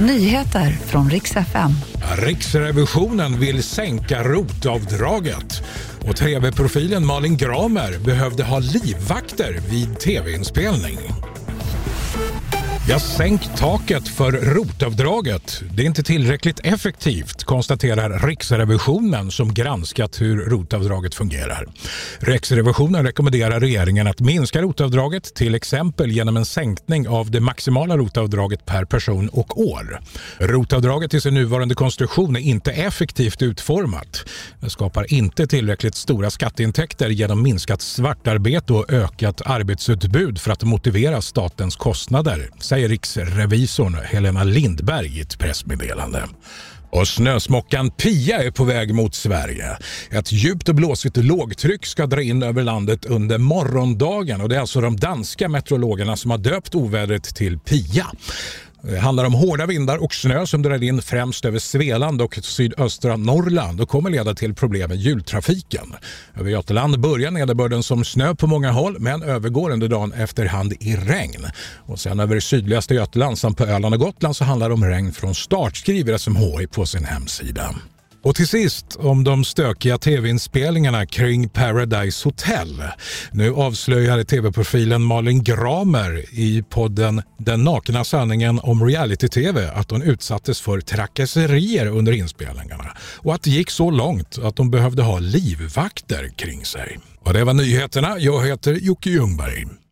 Nyheter från riks FM. Riksrevisionen vill sänka rotavdraget och tv-profilen Malin Gramer behövde ha livvakter vid tv-inspelning. Ja, sänk taket för rotavdraget. Det är inte tillräckligt effektivt, konstaterar Riksrevisionen som granskat hur rotavdraget fungerar. Riksrevisionen rekommenderar regeringen att minska rotavdraget till exempel genom en sänkning av det maximala rotavdraget per person och år. Rotavdraget i sin nuvarande konstruktion är inte effektivt utformat. Det skapar inte tillräckligt stora skatteintäkter genom minskat svartarbete och ökat arbetsutbud för att motivera statens kostnader, säger riksrevisorn Helena Lindberg i ett pressmeddelande. Och snösmockan Pia är på väg mot Sverige. Ett djupt och blåsigt lågtryck ska dra in över landet under morgondagen och det är alltså de danska meteorologerna som har döpt ovädret till Pia. Det handlar om hårda vindar och snö som drar in främst över Svealand och sydöstra Norrland och kommer leda till problem med jultrafiken. Över Götaland börjar nederbörden som snö på många håll men övergår under dagen efterhand i regn. Och sen över sydligaste Götaland samt på Öland och Gotland så handlar det om regn från start, skriver SMHI på sin hemsida. Och till sist om de stökiga tv-inspelningarna kring Paradise Hotel. Nu avslöjar tv-profilen Malin Gramer i podden Den nakna sanningen om reality-tv att hon utsattes för trakasserier under inspelningarna och att det gick så långt att hon behövde ha livvakter kring sig. Och det var nyheterna. Jag heter Jocke Ljungberg.